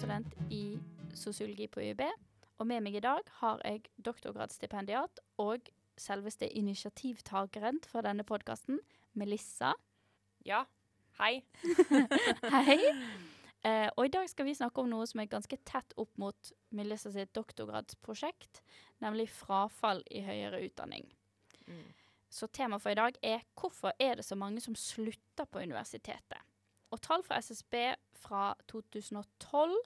masterstudent i sosiologi på UiB. Og med meg i dag har jeg doktorgradsstipendiat og selveste initiativtakeren for denne podkasten, Melissa. Ja. Hei. Hei. Eh, og i dag skal vi snakke om noe som er ganske tett opp mot Melissa sitt doktorgradsprosjekt, nemlig frafall i høyere utdanning. Mm. Så temaet for i dag er hvorfor er det så mange som slutter på universitetet? Og tall fra SSB fra 2012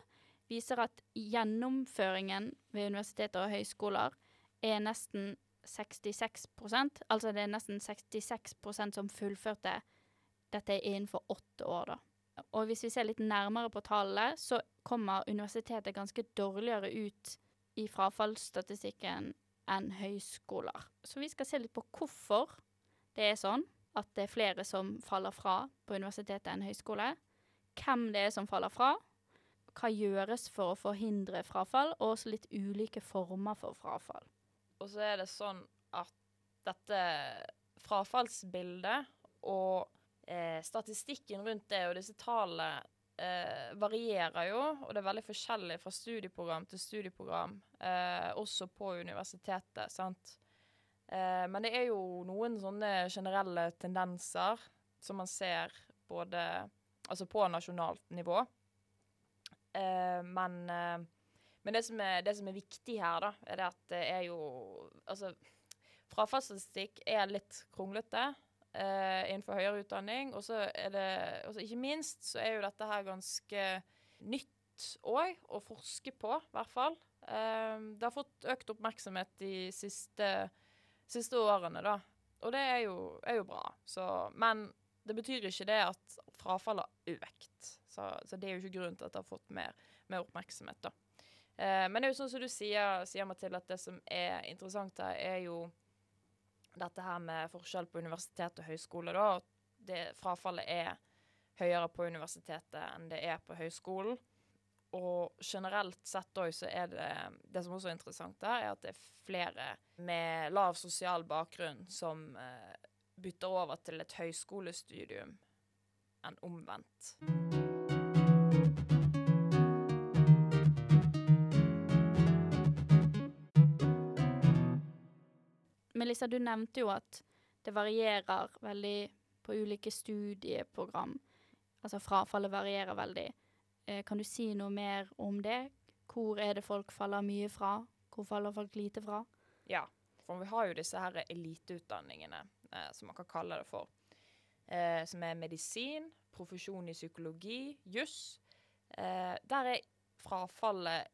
viser at gjennomføringen ved universiteter og høyskoler er nesten 66% Altså det er nesten 66% som fullførte dette innenfor åtte år, da. Og hvis vi ser litt nærmere på tallene, så kommer universitetet ganske dårligere ut i frafallsstatistikken enn høyskoler. Så vi skal se litt på hvorfor det er sånn at det er flere som faller fra på universitetet enn høyskole. Hvem det er som faller fra. Hva gjøres for å forhindre frafall, og også litt ulike former for frafall. Og så er det sånn at dette frafallsbildet og eh, statistikken rundt det og disse tallene eh, varierer jo, og det er veldig forskjellig fra studieprogram til studieprogram, eh, også på universitetet, sant. Eh, men det er jo noen sånne generelle tendenser som man ser både Altså på nasjonalt nivå. Eh, men, eh, men det, som er, det som er viktig her, da, er det at det er jo Altså, frafallsstatistikk er litt kronglete eh, innenfor høyere utdanning. Og så er det også, Ikke minst så er jo dette her ganske nytt òg å forske på, i hvert fall. Eh, det har fått økt oppmerksomhet de siste, siste årene, da. Og det er jo, er jo bra. Så, men det betyr ikke det at frafallet har økt. Så, så, det er jo ikke grunnen til at det har fått mer, mer oppmerksomhet, da. Eh, men det er jo sånn som du sier, sier Mathilde, at det som er interessant her, er jo dette her med forskjell på universitet og høyskole, da. Det, frafallet er høyere på universitetet enn det er på høyskolen. Og generelt sett òg så er det Det som også er interessant der, er at det er flere med lav sosial bakgrunn som eh, bytter over til et høyskolestudium enn omvendt. Melissa, du nevnte jo at det varierer veldig på ulike studieprogram. Altså frafallet varierer veldig. Eh, kan du si noe mer om det? Hvor er det folk faller mye fra? Hvor faller folk lite fra? Ja, for vi har jo disse her eliteutdanningene, eh, som man kan kalle det for. Eh, som er medisin, profesjon i psykologi, juss. Eh, der er frafallet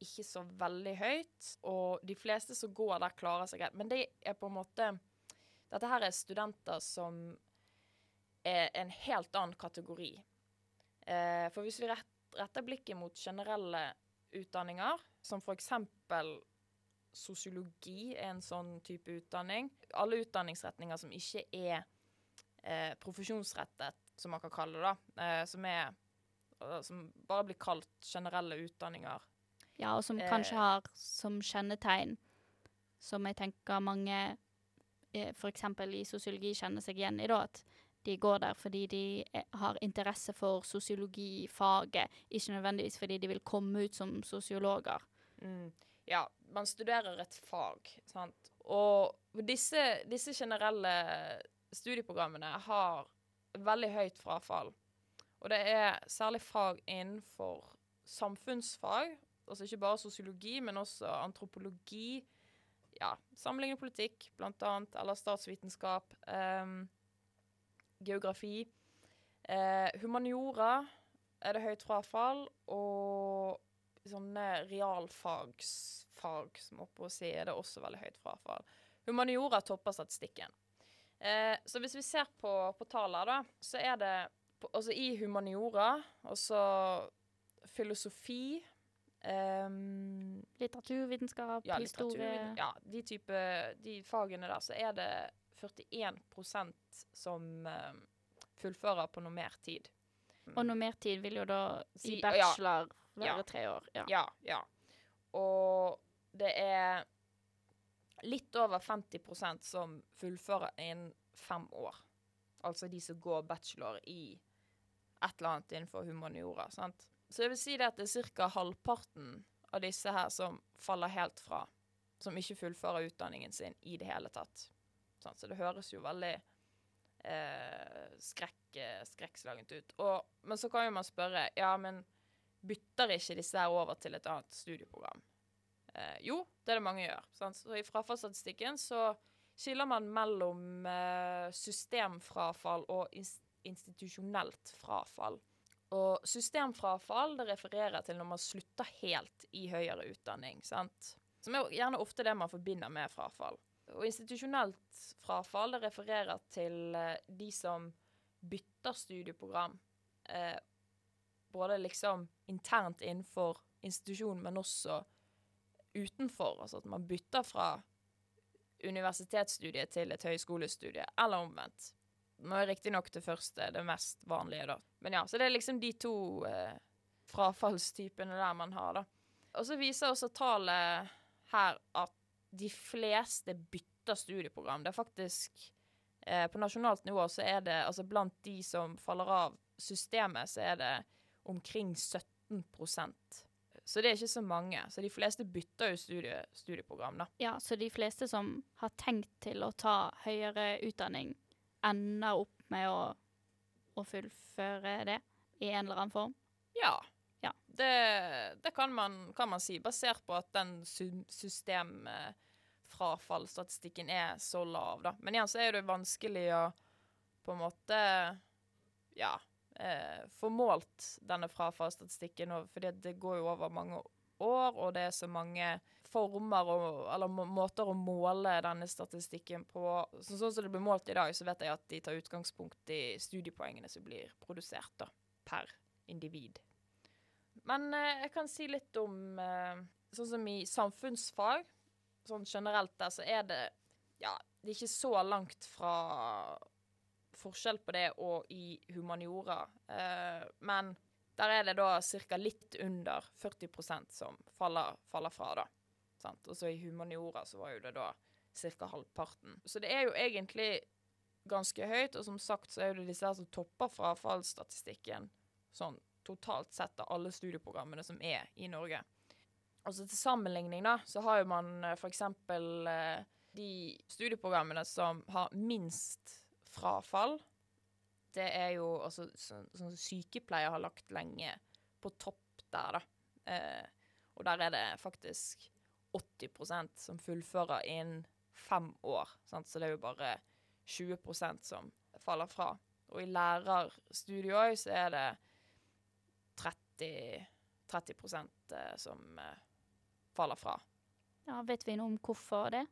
ikke så veldig høyt, og de fleste som går der, klarer seg greit. Men det er på en måte Dette her er studenter som er en helt annen kategori. Eh, for hvis vi retter blikket mot generelle utdanninger, som eksempel sosiologi er en sånn type utdanning. Alle utdanningsretninger som ikke er eh, profesjonsrettet, som man kan kalle det, da. Eh, som er Som bare blir kalt generelle utdanninger. Ja, og som eh, kanskje har som kjennetegn, som jeg tenker mange eh, f.eks. i sosiologi kjenner seg igjen i, da, at de går der fordi de eh, har interesse for sosiologifaget, ikke nødvendigvis fordi de vil komme ut som sosiologer. Mm. Ja, man studerer et fag, sant. Og disse, disse generelle studieprogrammene har veldig høyt frafall. Og det er særlig fag innenfor samfunnsfag, altså ikke bare sosiologi, men også antropologi, ja, sammenlignende politikk, blant annet, eller statsvitenskap, eh, geografi. Eh, humaniora er det høyt frafall, og sånne realfagsfag, som oppe å si, er det også veldig høyt frafall. Humaniora topper statistikken. Eh, så hvis vi ser på, på tallene, da, så er det altså i humaniora, altså filosofi um, Litteraturvitenskap, ja, historie litteratur, Ja, de type de fagene der, så er det 41% som um, fullfører på noe mer tid. Og noe mer tid vil jo da si, bachelor være ja, tre år. Ja. ja, ja. Og det er litt over 50% som fullfører innen fem år. Altså de som går bachelor i et eller annet innenfor humaniora. sant? Så jeg vil si det at det er ca. halvparten av disse her som faller helt fra. Som ikke fullfører utdanningen sin i det hele tatt. Så det høres jo veldig eh, skrekk, eh, skrekkslagent ut. Og, men så kan jo man spørre ja, men bytter ikke disse her over til et annet studieprogram? Eh, jo, det er det mange gjør. Sant? Så I frafallsstatistikken så skiller man mellom eh, systemfrafall og ins institusjonelt frafall. Og systemfrafall det refererer til når man slutter helt i høyere utdanning. sant? Som er gjerne ofte det man forbinder med frafall. Og institusjonelt frafall det refererer til eh, de som bytter studieprogram. Eh, både liksom internt innenfor institusjonen, men også utenfor. Altså at man bytter fra universitetsstudiet til et høyskolestudie, eller omvendt. Nå er riktignok det første det mest vanlige, da. Men ja, så det er liksom de to eh, frafallstypene der man har, da. Og så viser også tallet her at de fleste bytter studieprogram. Det er faktisk eh, På nasjonalt nivå så er det altså blant de som faller av systemet, så er det omkring 17% Så det er ikke så mange. Så de fleste bytter jo studie, studieprogram, da. Ja, så de fleste som har tenkt til å ta høyere utdanning, ender opp med å, å fullføre det i en eller annen form? Ja. Ja. Det, det kan, man, kan man si, basert på at den sy- systemfrafallsstatistikken er så lav, da. Men igjen så er det vanskelig å på en måte ja, eh, få målt denne frafallsstatistikken, for det går jo over mange år, og det er så mange former og, eller måter å måle denne statistikken på. Så, sånn som det blir målt i dag, så vet jeg at de tar utgangspunkt i studiepoengene som blir produsert da, per individ. Men eh, jeg kan si litt om eh, Sånn som i samfunnsfag, sånn generelt der, så er det Ja, det er ikke så langt fra forskjell på det og i humaniora. Eh, men der er det da ca. litt under 40% som faller, faller fra, da. Og så i humaniora så var jo det da ca. halvparten. Så det er jo egentlig ganske høyt, og som sagt så er det disse her som topper frafallsstatistikken sånn totalt sett av alle studieprogrammene som er i Norge. Altså til sammenligning da, så har jo man f.eks. for eksempel eh, de studieprogrammene som har minst frafall. Det er jo altså sånn som sykepleier har lagt lenge på topp der, da. Eh, og der er det faktisk 80% som fullfører innen fem år. Sant? Så det er jo bare 20% som faller fra. Og i lærerstudiet òg så er det 30, 30 eh, som eh, faller fra. Ja, Vet vi noe om hvorfor det?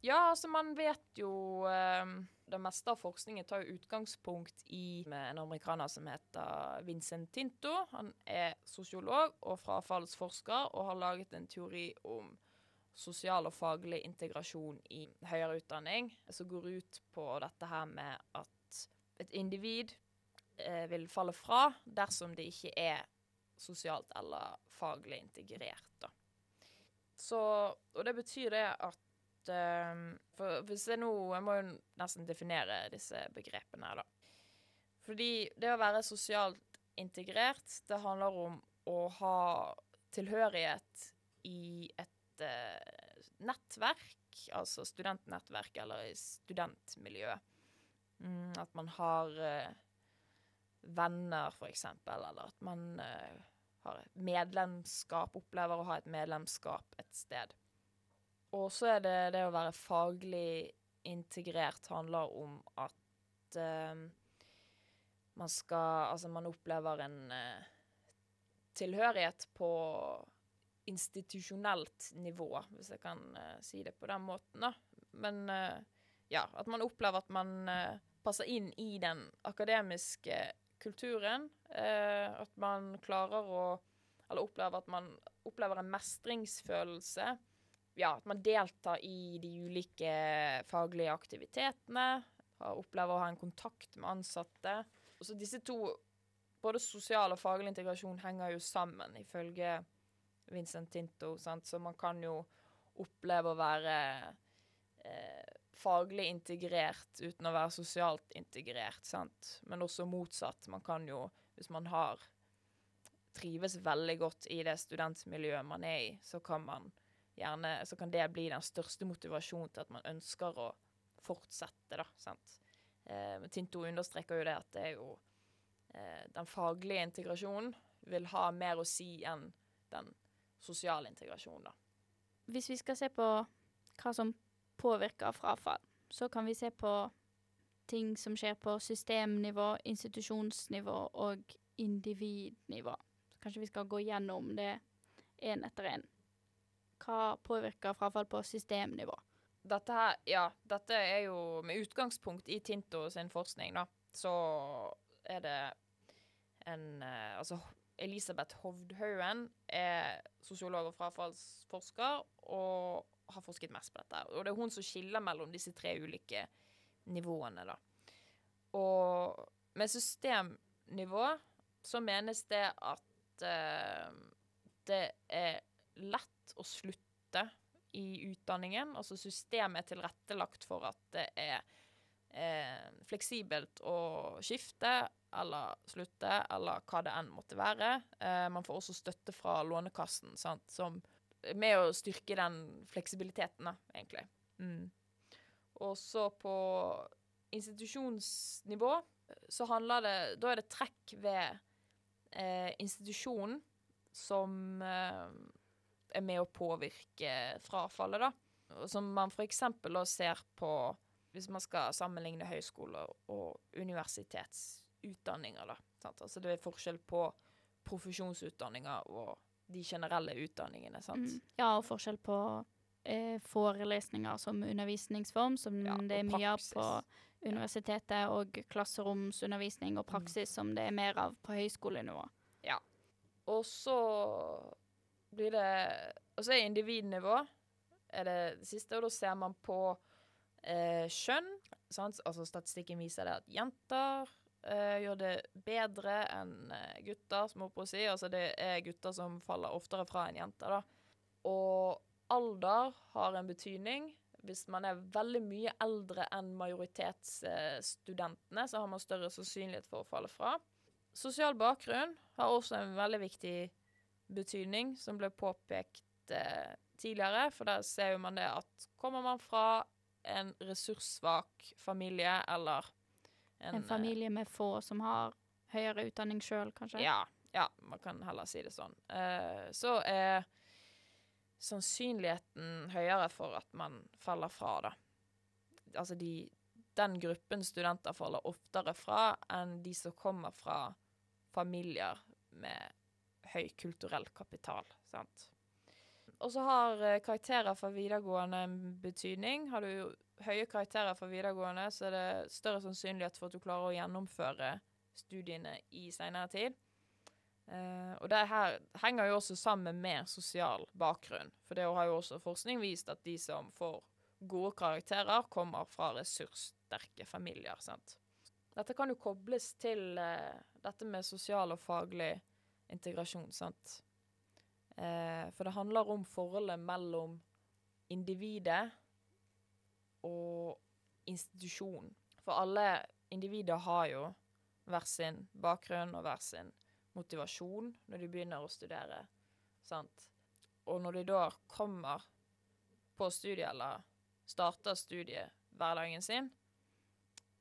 Ja, altså man vet jo eh, Det meste av forskningen tar jo utgangspunkt i en amerikaner som heter Vincent Tinto. Han er sosiolog og frafallsforsker og har laget en teori om sosial og faglig integrasjon i høyere utdanning, som går ut på dette her med at et individ eh, vil falle fra dersom det ikke er sosialt eller faglig integrert. Da. Så, og det betyr det at eh, For hvis jeg nå Jeg må jo nesten definere disse begrepene her, da. Fordi det å være sosialt integrert, det handler om å ha tilhørighet i et uh, nettverk, altså studentnettverk eller i studentmiljø. Mm, at man har eh, venner, eksempel, eller at man uh, har et medlemskap, opplever å ha et medlemskap et sted. Og så er det det å være faglig integrert handler om at uh, man skal Altså, man opplever en uh, tilhørighet på institusjonelt nivå, hvis jeg kan si det på den måten, da. Men ja, at man opplever at man passer inn i den akademiske kulturen. eh, at man klarer å Eller opplever at man opplever en mestringsfølelse. Ja, at man deltar i de ulike faglige aktivitetene. Opplever å ha en kontakt med ansatte. Så disse to, både sosial og faglig integrasjon, henger jo sammen, ifølge Vincent Tinto. Sant? Så man kan jo oppleve å være eh, faglig integrert uten å være sosialt integrert, sant. Men også motsatt. Man kan jo hvis man har trives veldig godt i det studentmiljøet man er i, så kan gjerne Så kan det bli den største motivasjonen til at man ønsker å fortsette, da. Sant? Eh, Tinto understreker jo det at det er jo eh, Den faglige integrasjonen vil ha mer å si enn den sosiale integrasjonen, da. Hvis vi skal se på hva som påvirker frafall, så kan vi se på ting som skjer på systemnivå, institusjonsnivå og individnivå. Så kanskje vi skal gå gjennom det én etter én. Hva påvirker frafall på systemnivå? Dette her, ja, dette er jo med utgangspunkt i Tinto sin forskning, da. Så er det en eh, Altså Elisabeth Hovdhaugen er sosiolog og frafallsforsker og har forsket mest på dette. Og det er hun som skiller mellom disse tre ulike nivåene, da. Og med systemnivå så menes det at uh, det er lett å slutte i utdanningen. Altså systemet er tilrettelagt for at det er eh, fleksibelt å skifte eller slutte, eller hva det enn måtte være. Eh, man får også støtte fra Lånekassen, sant, som med å styrke den fleksibiliteten, da, egentlig. Mm. Og så på institusjonsnivå så handler det Da er det trekk ved eh, institusjonen som eh, er med å påvirke frafallet, da. Som man f.eks. ser på hvis man skal sammenligne høyskoler og universitetsutdanninger, da. Sant? Altså det er forskjell på profesjonsutdanninger og de generelle utdanningene, sant. Mm. Ja, og forskjell på eh, forelesninger som undervisningsform, som Ja, det er mye av på universitetet, og klasseromsundervisning og Mm. praksis som det er mer av på høyskolenivå. Og så blir det Og så er individnivå er det siste, og da ser man på eh, kjønn. Sant? Altså statistikken viser det at jenter eh, gjør det bedre enn eh, gutter, som å si. Altså det er gutter som faller oftere fra enn jenter, da. Og alder har en betydning. Hvis man er veldig mye eldre enn majoritetsstudentene, så har man større sannsynlighet for å falle fra. Sosial bakgrunn har også en veldig viktig betydning, som ble påpekt eh, tidligere. For der ser man det at kommer man fra en ressurssvak familie eller en, En familie med få som har høyere utdanning sjøl, kanskje. Ja, ja, man kan heller si det sånn. Uh, så er sannsynligheten høyere for at man faller fra, da. Altså de Den gruppen studenter faller oftere fra enn de som kommer fra familier med høy kulturell kapital, sant. Og så har eh, karakterer fra videregående betydning. Har du høye karakterer fra videregående, så er det større sannsynlighet for at du klarer å gjennomføre studiene i senere tid. Uh, og det her henger jo også sammen med sosial bakgrunn. For det har jo også forskning vist at de som får gode karakterer, kommer fra ressurssterke familier. sant? Dette kan jo kobles til uh, dette med sosial og faglig integrasjon, sant. Uh, for det handler om forholdet mellom individet og institusjon. For alle individer har jo hver sin bakgrunn og hver sin motivasjon når de begynner å studere. Sant? Og når de da kommer på studiet, eller starter studiehverdagen sin,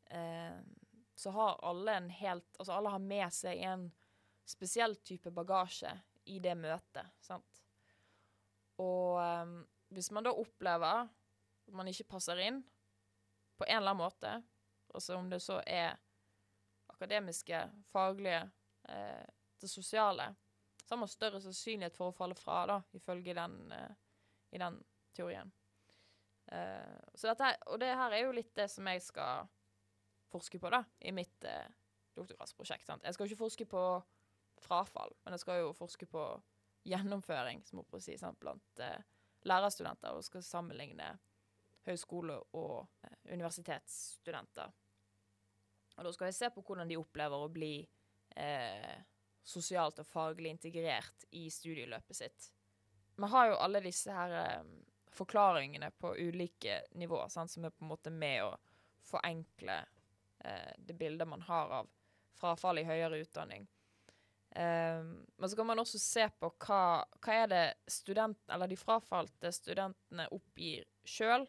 eh, så har alle en helt Altså alle har med seg en spesiell type bagasje i det møtet, sant. Og eh, hvis man da opplever at man ikke passer inn på en eller annen måte, altså om det så er akademiske, faglige, eh, det sosiale, så har man større sannsynlighet for å falle fra, da, ifølge den, eh, i den teorien. Eh, så dette, her- og det her er jo litt det som jeg skal forske på da, i mitt eh, doktorgradsprosjekt. Jeg skal jo ikke forske på frafall, men jeg skal jo forske på gjennomføring, som man si, sant? blant eh, lærerstudenter, og skal sammenligne høyskole- og eh, universitetsstudenter. Og da skal jeg se på hvordan de opplever å bli eh, sosialt og faglig integrert i studieløpet sitt. Vi har jo alle disse her eh, forklaringene på ulike nivåer, sant, som er på en måte med å forenkle eh, det bildet man har av frafall i høyere utdanning. Um, men så kan man også se på hva, hva er det student, eller de frafalte studentene oppgir sjøl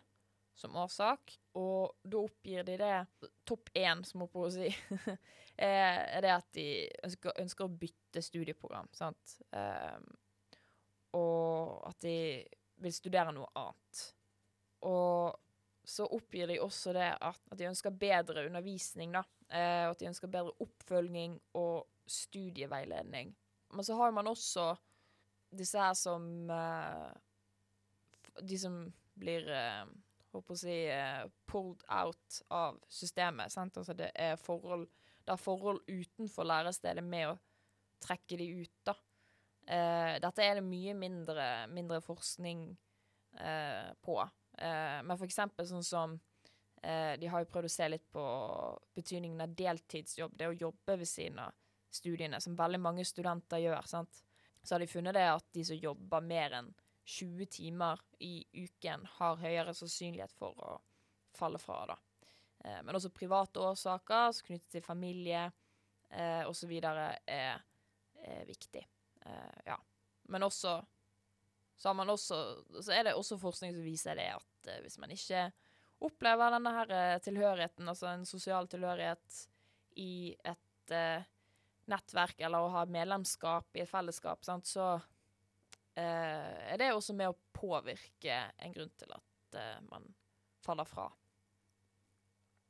som årsak. Og da oppgir de det topp én, som må på å si, er det at de ønsker, ønsker å bytte studieprogram. sant? Um, og at de vil studere noe annet. Og så oppgir de også det at, at de ønsker bedre undervisning, da. Og at de ønsker bedre oppfølging og studieveiledning. Men så har man også disse her som eh, De som blir eh, Håper å si eh, pulled out av systemet. Sant? Altså det er forhold Det er forhold utenfor lærestedet med å trekke de ut, da. Eh, dette er det mye mindre, mindre forskning eh, på. Eh, men for eksempel sånn som eh, De har jo prøvd å se litt på betydningen av deltidsjobb, det å jobbe ved siden av studiene, som veldig mange studenter gjør. sant? Så har de funnet det at de som jobber mer enn 20 timer i uken, har høyere sannsynlighet for å falle fra. da. Eh, men også private årsaker knyttet til familie eh, osv. Er, er viktig. Eh, ja. Men også så, også så, er det også forskning som viser det at eh, hvis man ikke opplever denne her uh, tilhørigheten, altså en sosial tilhørighet i et uh, nettverk eller å ha medlemskap i et fellesskap, sant, så er det også med å påvirke en grunn til at man faller fra.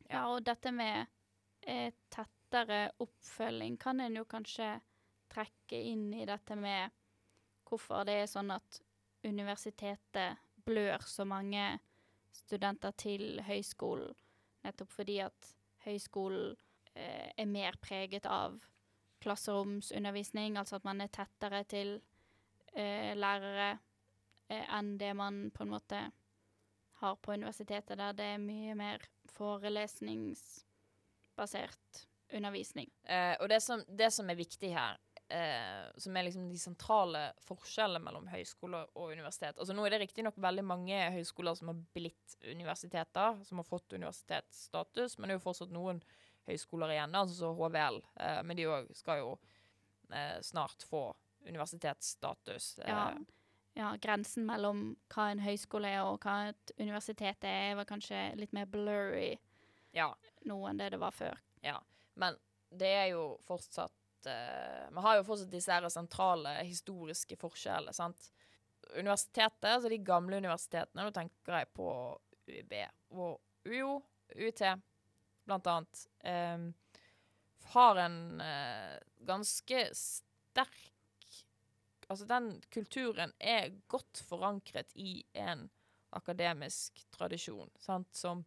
Ja. ja, og dette med tettere oppfølging kan en jo kanskje trekke inn i dette med hvorfor det er sånn at universitetet blør så mange studenter til høyskolen, nettopp fordi at høyskolen eh, er mer preget av klasseromsundervisning, altså at man er tettere til eh, lærere eh, enn det man på en måte har på universitetet, der det er mye mer forelesningsbasert undervisning. Eh, og det som, det som, er viktig her, eh, som er liksom de sentrale forskjellene mellom høyskole og universitet. Altså Nå er det riktignok veldig mange høyskoler som har blitt universiteter, som har fått universitetsstatus, men det er jo fortsatt noen høyskoler igjen, altså HVL. Eh, men de òg skal jo eh, snart få universitetsstatus. Eh. Ja. ja. grensen mellom hva en høyskole er og hva et universitet er, var kanskje litt mer blurry ja. nå enn det det var før. Ja, men det er jo fortsatt uh, Vi har jo fortsatt disse her sentrale historiske forskjellene, sant. Universitetet, altså de gamle universitetene, nå tenker jeg på UiB og UiO, UiT blant annet, um, har en uh, ganske sterk Altså, den kulturen er godt forankret i en akademisk tradisjon, sant, som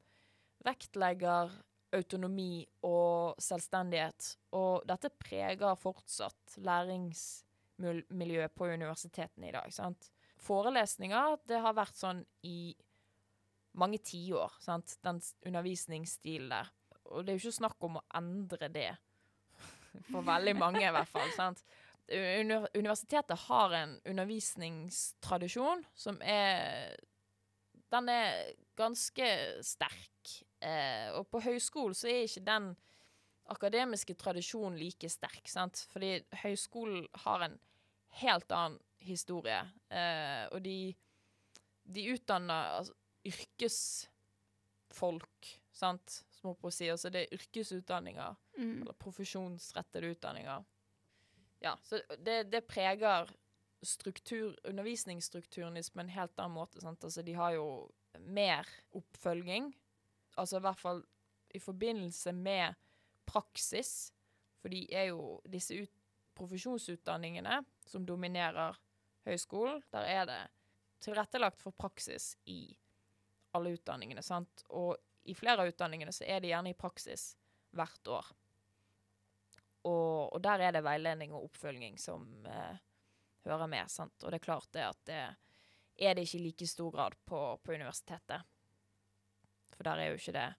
vektlegger autonomi og selvstendighet. Og dette preger fortsatt læringsmiljøet på universitetene i dag. sant? Forelesninger, det har vært sånn i mange tiår, sant, den undervisningsstilen der. Og det er jo ikke snakk om å endre det. For veldig mange, i hvert fall. sant? Universitetet har en undervisningstradisjon som er Den er ganske sterk. Eh, og på høyskolen så er ikke den akademiske tradisjonen like sterk, sant. Fordi høyskolen har en helt annen historie. Eh, og de, de utdanner altså, yrkesfolk, sant, som på å si. Altså det er yrkesutdanninger, mm. eller profesjonsrettede utdanninger. Ja, så det, det preger struktur, undervisningsstrukturen på en helt annen måte. Sant? Altså, de har jo mer oppfølging Altså i hvert fall i forbindelse med praksis, for de er jo disse ut, profesjonsutdanningene som dominerer høyskolen, der er det tilrettelagt for praksis i alle utdanningene, sant. Og i flere av utdanningene så er det gjerne i praksis hvert år. Og, og der er det veiledning og oppfølging som eh, hører med, sant. Og det er klart det at det er det ikke i like stor grad på, på universitetet. For der er jo ikke det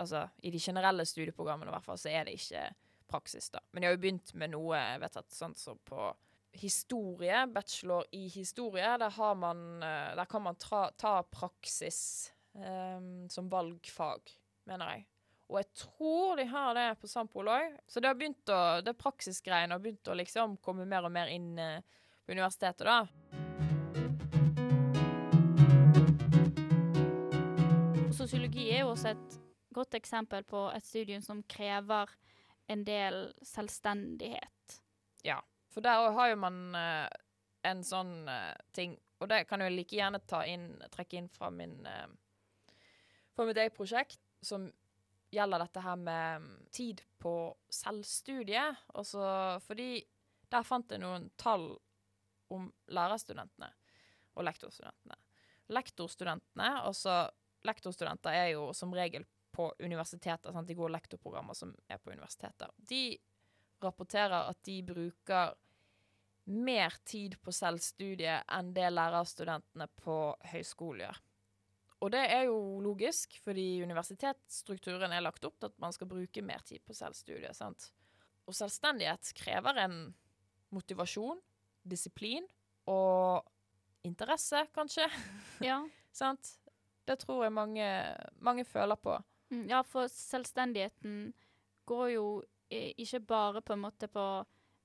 Altså, i de generelle studieprogrammene i hvert fall, så er det ikke praksis, da. Men jeg har jo begynt med noe jeg vet at, sånn som på historie, bachelor i historie. Der, har man, eh, der kan man ta, ta praksis um, som valgfag, mener jeg. Og jeg tror de har det på Sampol òg. Så det har begynt å, det praksisgreiene har begynt å liksom komme mer og mer inn eh, på universitetet, da. Sosiologi er jo også et godt eksempel på et studium som krever en del selvstendighet. Ja, For der har jo man uh, en sånn uh, ting, og det kan jeg like gjerne ta inn, trekke inn fra min uh, fra mitt eget prosjekt, som gjelder dette her med mm, tid på selvstudie. Også fordi der fant jeg noen tall om lærerstudentene og lektorstudentene. Lektorstudentene, altså lektorstudenter er jo som regel på universiteter, sant? de går lektorprogrammer som er på universiteter. De rapporterer at de bruker mer tid på selvstudie enn det lærerstudentene på høyskole gjør. Og det er jo logisk, fordi universitetsstrukturen er lagt opp til at man skal bruke mer tid på selvstudiet. sant? Og selvstendighet krever en motivasjon, disiplin og interesse, kanskje. Ja. sant? Det tror jeg mange, mange føler på. Mm, ja, for selvstendigheten går jo ikke bare på en måte på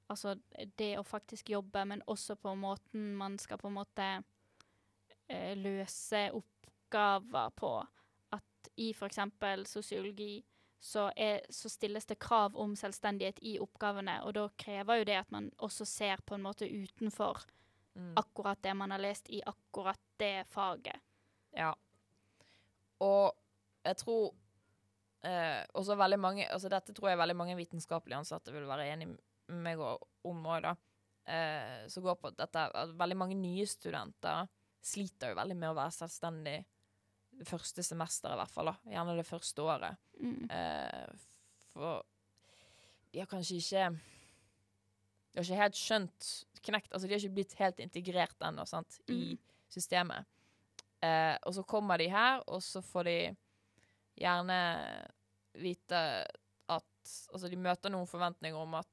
altså det å faktisk jobbe, men også på måten man skal på en måte eh, løse oppgaver på. At i f.eks. sosiologi så, er, så stilles det krav om selvstendighet i oppgavene, og da krever jo det at man også ser på en måte utenfor Mm. akkurat det man har lest i akkurat det faget. Ja. Og jeg tror eh, også veldig mange Altså dette tror jeg veldig mange vitenskapelig ansatte vil være enig med meg om òg, da. Eh, som går på dette at veldig mange nye studenter sliter jo veldig med å være selvstendig det første semesteret, i hvert fall. da. Gjerne det første året. Mm. Eh, for de har kanskje ikke De har ikke helt skjønt knekt Altså, de har ikke blitt helt integrert ennå, sant, i Mm. systemet. Eh, og så kommer de her, og så får de gjerne vite at Altså, de møter noen forventninger om at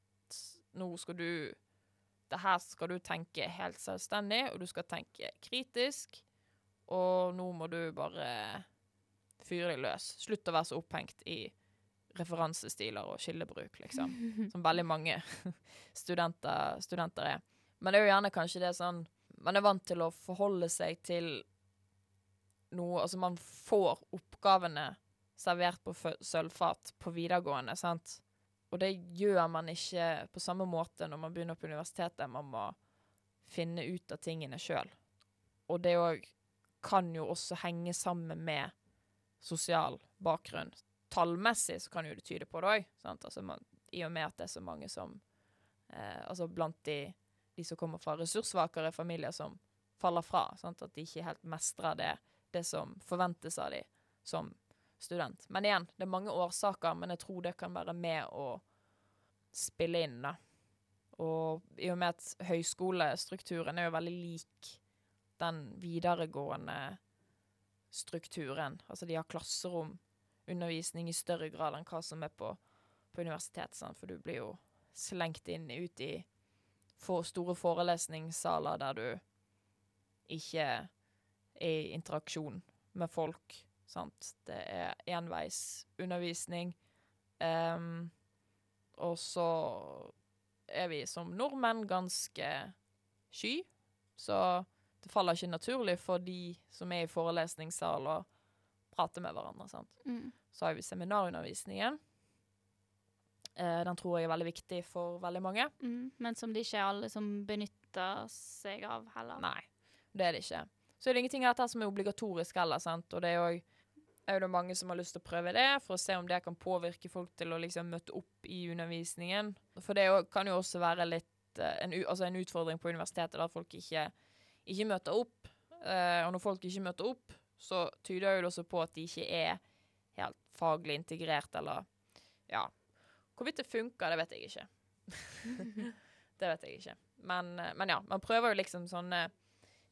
nå skal du Det her skal du tenke helt selvstendig, og du skal tenke kritisk, og nå må du bare fyre deg løs. Slutt å være så opphengt i referansestiler og kildebruk, liksom. Som veldig mange studenter, studenter er. Men det er jo gjerne kanskje det sånn Man er vant til å forholde seg til noe Altså, man får oppgavene servert på sølvfat på videregående, sant? Og det gjør man ikke på samme måte når man begynner på universitetet. Man må finne ut av tingene sjøl. Og det òg kan jo også henge sammen med sosial bakgrunn. Tallmessig så kan jo det tyde på det òg. Altså I og med at det er så mange som eh, Altså blant de, de som kommer fra ressurssvakere familier som faller fra. Sant? At de ikke helt mestrer det, det som forventes av de som student. Men igjen, det er mange årsaker, men jeg tror det kan være med å spille inn, da. Og i og med at høyskolestrukturen er jo veldig lik den videregående strukturen. Altså de har klasseromundervisning i større grad enn hva som er på, på universitet. Sant? For du blir jo slengt inn ut i for store forelesningssaler der du ikke er i interaksjon med folk. Sant? Det er enveisundervisning. Um, og så er vi som nordmenn ganske sky, så det faller ikke naturlig for de som er i forelesningssal og prater med hverandre. Sant? Mm. Så har vi seminarundervisningen. Eh, den tror jeg er veldig viktig for veldig mange. Mm. Men som det ikke er alle som benytter seg av heller. Nei, det er det ikke. Så er det ingenting av dette som er obligatorisk heller, sant. Og det er jo er det mange som har lyst til å prøve det, for å se om det kan påvirke folk til å liksom møte opp i undervisningen. For det kan jo også være litt eh, en, altså en utfordring på universitetet, der at folk ikke, ikke møter opp. Eh, og når folk ikke møter opp, så tyder jo det også på at de ikke er helt faglig integrert, eller ja. Hvorvidt det funker, det vet jeg ikke. det vet jeg ikke. Men, eh, men ja, man prøver jo liksom sånne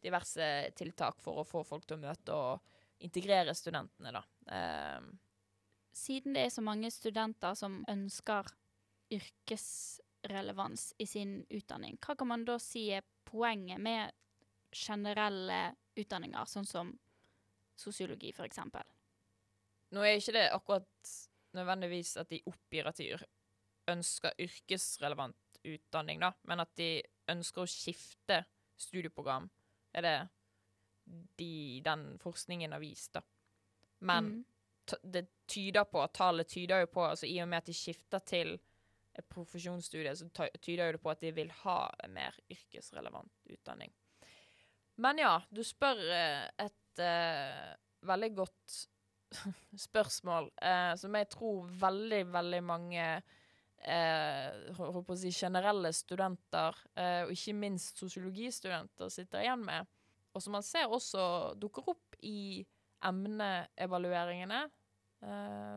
diverse tiltak for å få folk til å møte og integrere studentene, da. Ehm, Siden det er så mange studenter som ønsker yrkesrelevans i sin utdanning, hva kan man da si er poenget med generelle utdanninger, sånn som sosiologi, eksempel? nå er ikke det akkurat nødvendigvis at de oppgir at de ønsker yrkesrelevant utdanning, da, men at de ønsker å skifte studieprogram, er det de, den forskningen har vist, da. Men Mm. det tyder på, tallet tyder jo på, altså i og med at de skifter til et profesjonsstudie, så tyder jo det på at de vil ha mer yrkesrelevant utdanning. Men ja, du spør eh, et uh, veldig godt spørsmål, uh, som jeg tror veldig, veldig mange uh, holdt å si generelle studenter, og ikke minst sosiologistudenter, sitter igjen med. Og som man ser også dukker opp i emneevalueringene,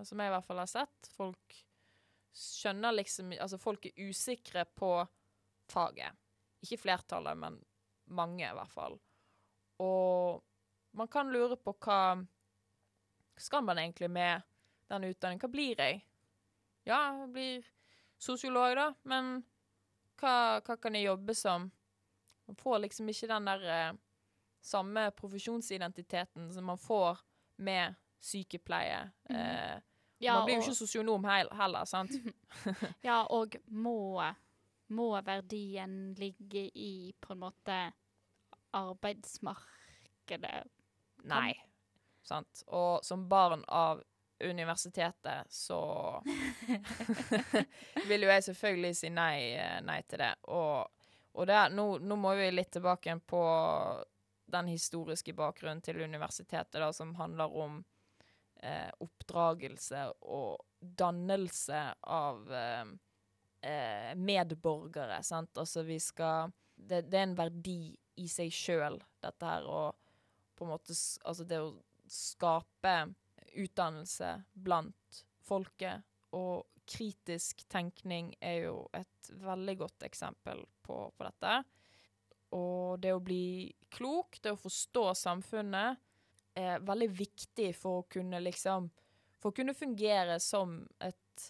som jeg i hvert fall har sett. Folk skjønner liksom Altså, folk er usikre på faget. Ikke flertallet, men mange, i hvert fall. Og man kan lure på hva skal man egentlig med den utdanningen? Hva blir jeg? Ja, jeg blir sosiolog, da, men hva, hva kan jeg jobbe som? Man får liksom ikke den der eh, samme profesjonsidentiteten som man får med sykepleie. Mm. Eh, Ja, man blir jo ikke sosionom heller, sant? Ja, og må, må verdien ligge i på en måte arbeidsmarkedet? Nei. Sant? Og som barn av universitetet, så vil jo jeg selvfølgelig si nei, nei til det. Og, og det, nå, nå må vi litt tilbake på den historiske bakgrunnen til universitetet, da, som handler om eh, oppdragelse og dannelse av eh, eh, medborgere, sant. Altså vi skal det, det er en verdi i seg sjøl, dette her, og på en måte Altså det å skape utdannelse blant folket, og kritisk tenkning er jo et veldig godt eksempel på, på dette. Og det å bli klok, det å forstå samfunnet, er veldig viktig for å kunne liksom For å kunne fungere som et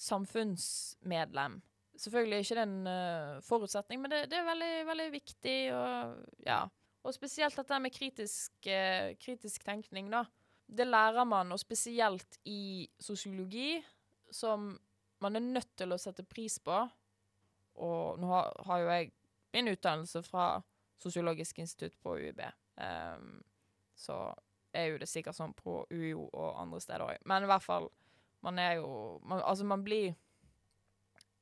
samfunnsmedlem. Selvfølgelig ikke den en eh, forutsetning, men det, det er veldig, veldig viktig. Og, ja. og spesielt dette med kritisk, uh, kritisk tenkning, da. Det lærer man, og spesielt i sosiologi, som man er nødt til å sette pris på. Og nå har, har jo jeg min utdannelse fra Sosiologisk institutt på UiB. um, så er jo det sikkert sånn på UiO og andre steder òg. Men i hvert fall, man er jo man, Altså, man blir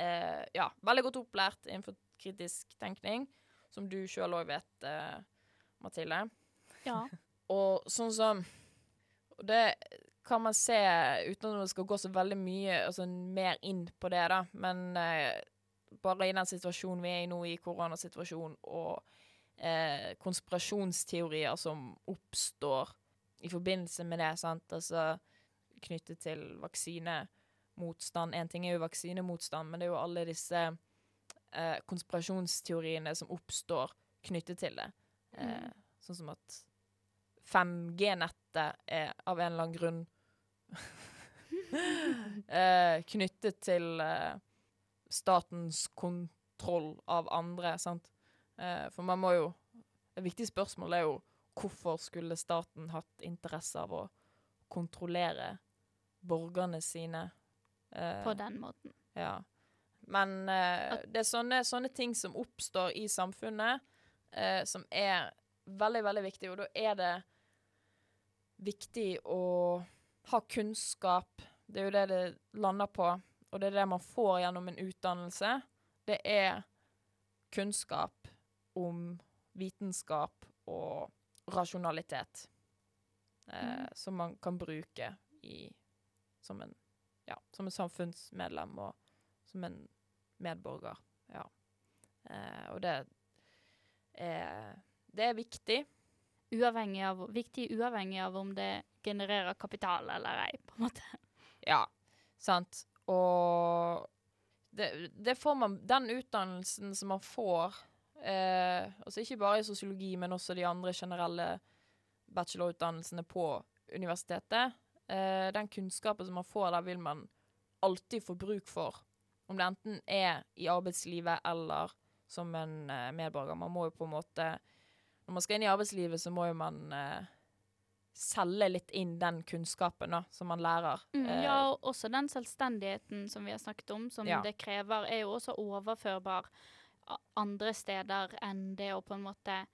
eh, ja, veldig godt opplært innenfor kritisk tenkning, som du sjøl òg vet, eh, Mathilde. Ja. Og sånn som Det kan man se uten at det skal gå så veldig mye altså, mer inn på det, da. Men eh, bare i den situasjonen vi er i nå, i koronasituasjonen, og eh, konspirasjonsteorier som oppstår i forbindelse med det, sant, altså knyttet til vaksinemotstand. Én ting er jo vaksinemotstand, men det er jo alle disse eh, konspirasjonsteoriene som oppstår knyttet til det. Eh, Sånn som at 5G-nettet er av en eller annen grunn eh, knyttet til eh, statens kontroll av andre, sant. Eh, for man må jo Et viktig spørsmål er jo hvorfor skulle staten hatt interesse av å kontrollere borgerne sine? Eh, På den måten. ja. Men uh, det er sånne, sånne ting som oppstår i samfunnet, uh, som er veldig, veldig viktig. Og da er det viktig å ha kunnskap. Det er jo det det lander på, og det er det man får gjennom en utdannelse. Det er kunnskap om vitenskap og rasjonalitet. Mm. Som man kan bruke i, som, en, ja, som en samfunnsmedlem og som en medborger. Ja. Eh, og det er, det er viktig. Uavhengig av, viktig uavhengig av om det genererer kapital eller ei, på en måte. Ja, sant. Og det, det får man Den utdannelsen som man får, eh, altså ikke bare i sosiologi, men også de andre generelle bachelorutdannelsene på universitetet, eh, den kunnskapen som man får der, vil man alltid få bruk for. Om det enten er i arbeidslivet eller som en eh, medborger. Man må jo på en måte Når man skal inn i arbeidslivet, så må jo man eh, selge litt inn den kunnskapen da, som man lærer. Mm, Eh, ja, og også den selvstendigheten som vi har snakket om, som Ja. det krever, er jo også overførbar andre steder enn det å på en måte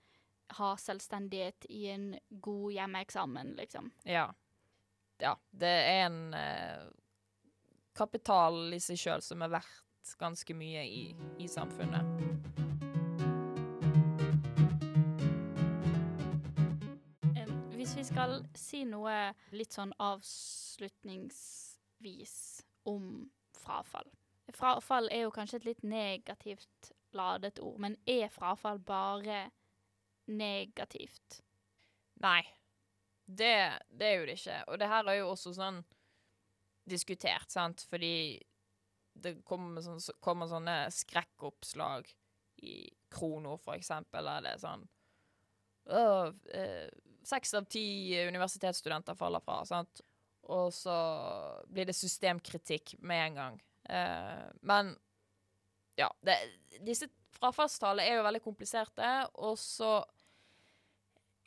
ha selvstendighet i en god hjemmeeksamen, liksom. Ja. Ja. Det er en eh, kapital i seg sjøl som er verdt ganske mye i, i samfunnet. Hvis vi skal si noe litt sånn avslutningsvis om frafall. Frafall er jo kanskje et litt negativt ladet ord, men er frafall bare negativt? Nei. Det, det er jo det ikke. Og det her er jo også sånn diskutert, sant, fordi det kommer, sånn, kommer sånne skrekkoppslag i Krono, for eksempel, der det er sånn eh, Seks av ti universitetsstudenter faller fra, sant? Og så blir det systemkritikk med en gang. Uh, men ja, det, disse frafallstallene er jo veldig kompliserte, og så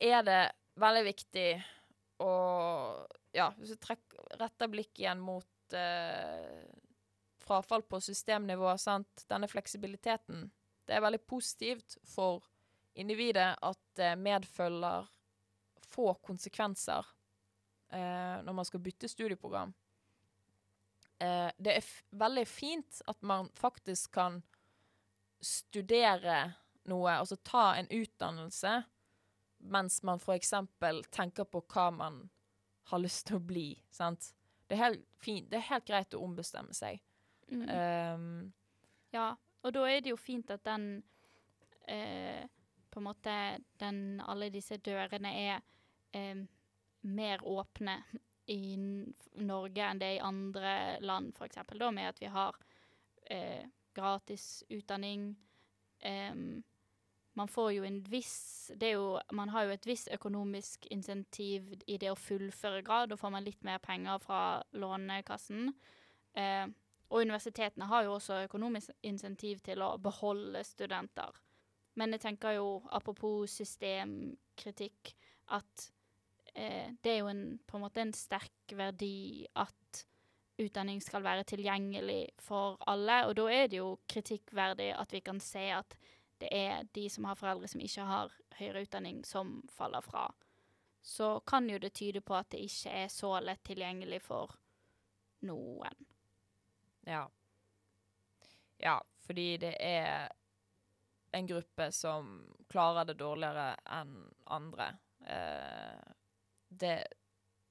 er det veldig viktig å Ja, hvis du retter blikket igjen mot eh, frafall på systemnivå, sant, denne fleksibiliteten, det er veldig positivt for individet at det medfølger få konsekvenser eh, når man skal bytte studieprogram. Eh, det er veldig fint at man faktisk kan studere noe, altså ta en utdannelse, mens man eksempel tenker på hva man har lyst til å bli, sant? Det er helt fint, det er helt greit å ombestemme seg. Mm. Um, Ja, og da er det jo fint at den eh, På en måte den, Alle disse dørene er eh, mer åpne i Norge enn det er i andre land, f.eks. Da med at vi har eh, gratis utdanning. Em, man får jo en viss det er jo, Man har jo et visst økonomisk insentiv i det å fullføre grad. Da får man litt mer penger fra Lånekassen. Eh, og universitetene har jo også økonomisk insentiv til å beholde studenter. Men jeg tenker jo, apropos systemkritikk, at eh, det er jo en, på en måte en sterk verdi at utdanning skal være tilgjengelig for alle. Og da er det jo kritikkverdig at vi kan se at det er de som har foreldre som ikke har høyere utdanning, som faller fra. Så kan jo det tyde på at det ikke er så lett tilgjengelig for noen. Ja. Ja, fordi det er en gruppe som klarer det dårligere enn andre. Eh, det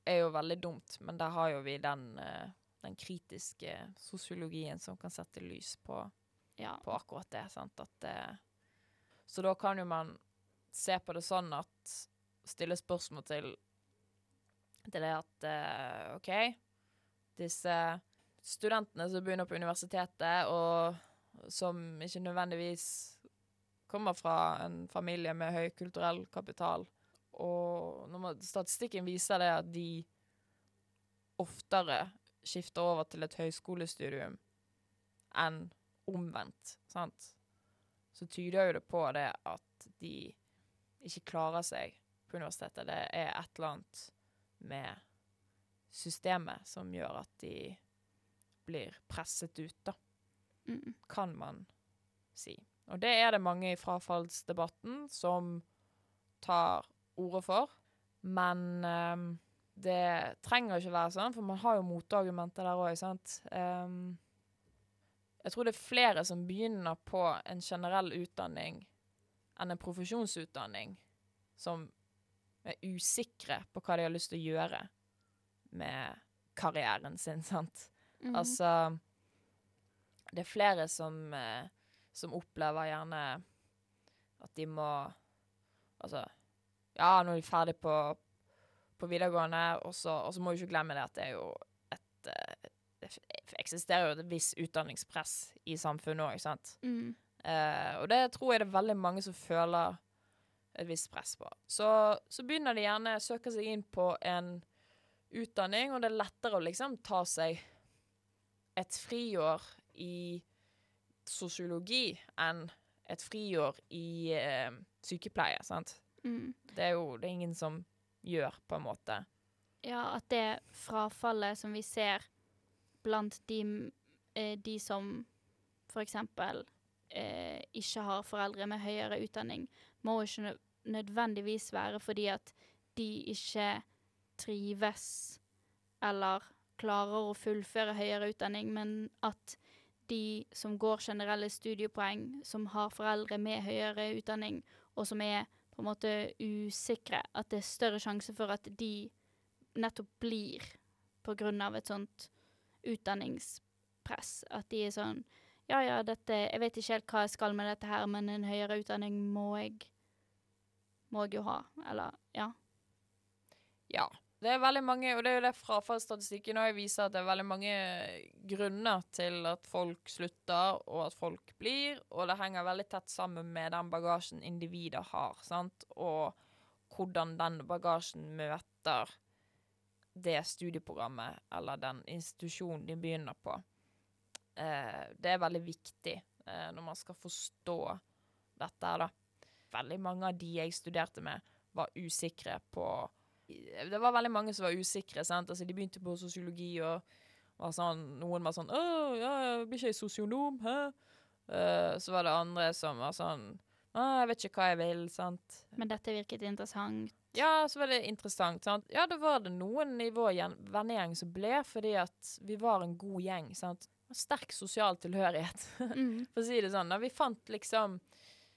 er jo veldig dumt, men der har jo vi den, eh, den kritiske sosiologien som kan sette lys på, Ja. på akkurat det. Sant? At, eh, så da kan jo man se på det sånn at Stille spørsmål til, til det at uh, OK, disse studentene som begynner på universitetet, og som ikke nødvendigvis kommer fra en familie med høy kulturell kapital. Og man, statistikken viser det at de oftere skifter over til et høyskolestudium enn omvendt, sant? Så tyder jo det på det at de ikke klarer seg på universitetet. Det er et eller annet med systemet som gjør at de blir presset ut, da, Mm. kan man si. Og det er det mange i frafallsdebatten som tar ordet for. Men um, det trenger ikke være sånn, for man har jo motargumenter der òg, sant. Ehm, jeg tror det er flere som begynner på en generell utdanning enn en profesjonsutdanning, som er usikre på hva de har lyst til å gjøre med karrieren sin, sant. Mm. Altså Det er flere som, eh, som opplever gjerne at de må Altså Ja, nå er de ferdig på, på videregående, og så, og så må du ikke glemme det at det er jo eksisterer jo et visst utdanningspress i samfunnet òg, sant. Mm. Uh, og det tror jeg det er veldig mange som føler et visst press på. Så, så begynner de gjerne å søke seg inn på en utdanning, og det er lettere å liksom ta seg et friår i sosiologi enn et friår i uh, sykepleie, sant. Mm. Det er jo det er ingen som gjør, på en måte. Ja, at det frafallet som vi ser blant de, eh, de som eksempel eh, ikke har foreldre med høyere utdanning, må ikke nødvendigvis være fordi at de ikke trives eller klarer å fullføre høyere utdanning, men at de som går generelle studiepoeng, som har foreldre med høyere utdanning, og som er på en måte usikre, at det er større sjanse for at de nettopp blir på grunn av et sånt utdanningspress. At de er sånn Ja, ja, dette Jeg vet ikke helt hva jeg skal med dette her, men en høyere utdanning må jeg Må jeg jo ha. Eller ja. Ja. Det er veldig mange, og det er jo det frafallsstatistikken òg viser, at det er veldig mange grunner til at folk slutter, og at folk blir, og det henger veldig tett sammen med den bagasjen individer har, sant, og hvordan den bagasjen møter det studieprogrammet eller den institusjonen de begynner på. Eh, det er veldig viktig eh, når man skal forstå dette her, da. Veldig mange av de jeg studerte med, var usikre på det var veldig mange som var usikre. sant? Altså, De begynte på sosiologi, og var sånn, noen var sånn 'Å, ja, blir ikke jeg sosionom?' Hæ? Uh, så var det andre som var sånn 'Å, jeg vet ikke hva jeg vil', sant. Men dette virket interessant. Ja, så var det interessant. sant? Ja, da var det noen i vår vennegjeng som ble, fordi at vi var en god gjeng. sant? Sterk sosial tilhørighet, Mm. for å si det sånn. Da vi fant liksom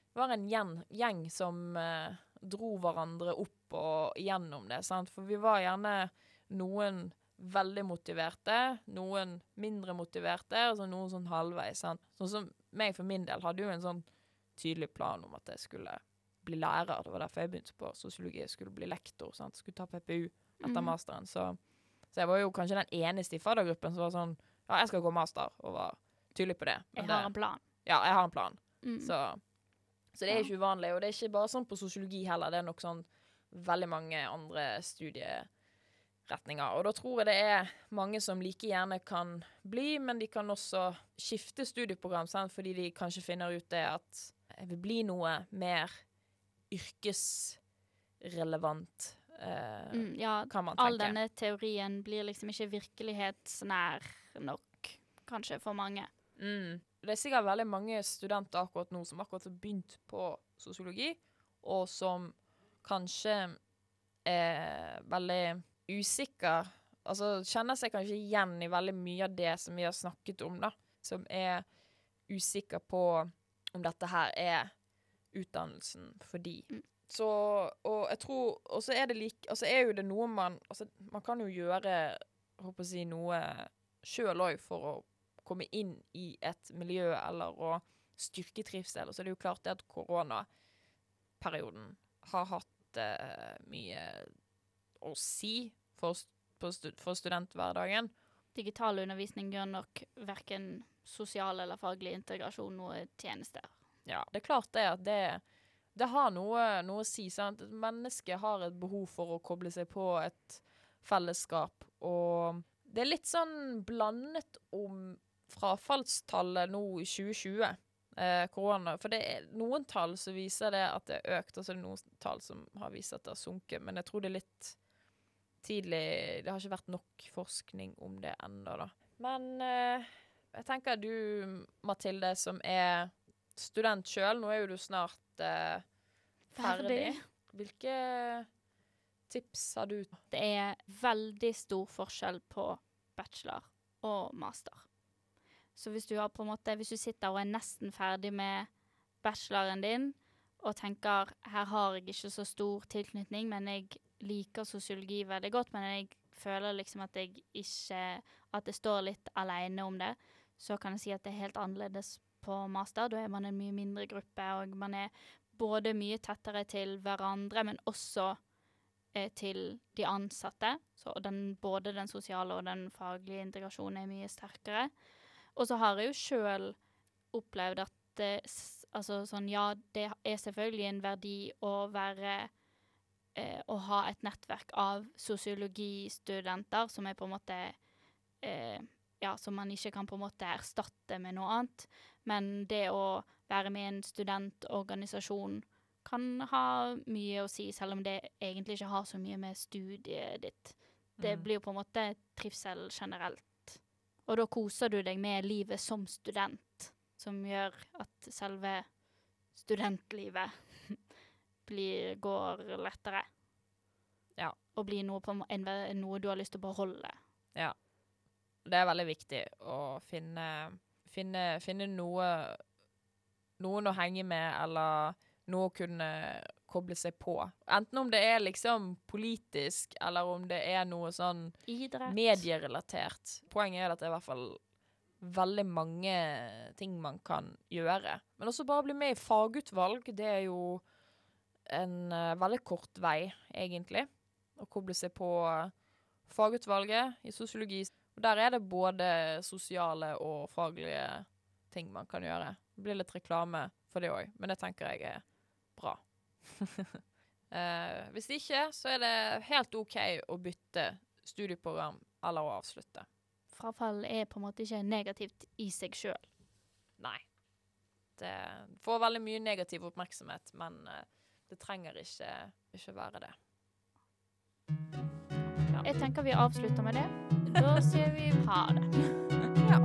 Det var en gjeng, gjeng som eh, dro hverandre opp og gjennom det. Sant? For vi var gjerne noen veldig motiverte, noen mindre motiverte, og så noen sånn halvveis. Sant? Sånn som meg for min del hadde jo en sånn tydelig plan om at jeg skulle bli lærer. Det var derfor jeg begynte på sosiologi. Jeg skulle bli lektor. Sant? Skulle ta PPU etter mm. masteren. Så, så jeg var jo kanskje den eneste i faddergruppen som var sånn Ja, jeg skal gå master, og var tydelig på det. Men Jeg har det- en plan. Ja, jeg har en plan. Mm. Så, så det er ikke uvanlig. Og det er ikke bare sånn på sosiologi heller. Det er nok sånn veldig mange andre studieretninger. Og da tror jeg det er mange som like gjerne kan bli, men de kan også skifte studieprogram, sant? fordi de kanskje finner ut det at jeg vil bli noe mer yrkesrelevant, eh, Mm, ja, kan man all denne teorien blir liksom ikke virkelighetsnær nok, kanskje, for mange. Mm. Det er sikkert veldig mange studenter akkurat nå som akkurat har begynt på sosiologi, og som kanskje er veldig usikker Altså kjenner seg kanskje igjen i veldig mye av det som vi har snakket om, da. Som er usikker på om dette her er utdannelsen for de. Mm. Så, og jeg tror Og så er det like Altså er jo det noe man Altså, man kan jo gjøre jeg håper å si noe sjøl òg for å komme inn i et miljø eller å styrke trivsel. Og så er det jo klart det at koronaperioden har hatt uh, mye å si for, stu for studenthverdagen. Digital undervisning gjør nok verken sosial eller faglig integrasjon noe tjeneste. Ja, det er klart det at det, det har noe, noe å si. sant? Menneske har et behov for å koble seg på et fellesskap, og det er litt sånn blandet om frafallstallet nå i 2020. Eh, korona, for det er noen tall som viser det at det er økt, og så er det noen tall som har vist at det har sunket. Men jeg tror det er litt tidlig Det har ikke vært nok forskning om det ennå, da. Men eh, jeg tenker du, Mathilde, som er student sjøl, nå er jo du snart eh, ferdig. Hvilke tips har du? Det er veldig stor forskjell på bachelor og master. Så hvis du, har på en måte, hvis du sitter og er nesten ferdig med bacheloren din, og tenker her har jeg ikke så stor tilknytning, men jeg liker sosiologi veldig godt, men jeg føler liksom at jeg ikke At jeg står litt alene om det, så kan jeg si at det er helt annerledes på master. Da er man en mye mindre gruppe, og man er både mye tettere til hverandre, men også eh, til de ansatte. Så den, både den sosiale og den faglige integrasjonen er mye sterkere. Og så har jeg jo sjøl opplevd at det, altså sånn, ja, det er selvfølgelig en verdi å være eh, Å ha et nettverk av sosiologistudenter som er på en måte eh, Ja, som man ikke kan på en måte erstatte med noe annet. Men det å være med i en studentorganisasjon kan ha mye å si, selv om det egentlig ikke har så mye med studiet ditt. Det Mm. blir jo på en måte trivsel generelt. Og da koser du deg med livet som student, som gjør at selve studentlivet blir, går lettere. Ja. Og blir noe, på, en, noe du har lyst til å beholde. Ja. Det er veldig viktig å finne, finne, finne noe Noen å henge med, eller noe å kunne koble seg på. Enten om det er liksom politisk, eller om det er noe sånn Idrett. medierelatert. Poenget er at det er i hvert fall veldig mange ting man kan gjøre. Men også bare bli med i fagutvalg. Det er jo en uh, veldig kort vei, egentlig. Å koble seg på fagutvalget i sosiologi. Og der er det både sosiale og faglige ting man kan gjøre. Det blir litt reklame for det òg, men det tenker jeg er bra. Eh, hvis ikke, så er det helt OK å bytte studieprogram eller å avslutte. Frafall er på en måte ikke negativt i seg sjøl. Nei. Det får veldig mye negativ oppmerksomhet, men eh, det trenger ikke, ikke være det. Jeg tenker vi avslutter med det. Da sier vi ha det. Ja.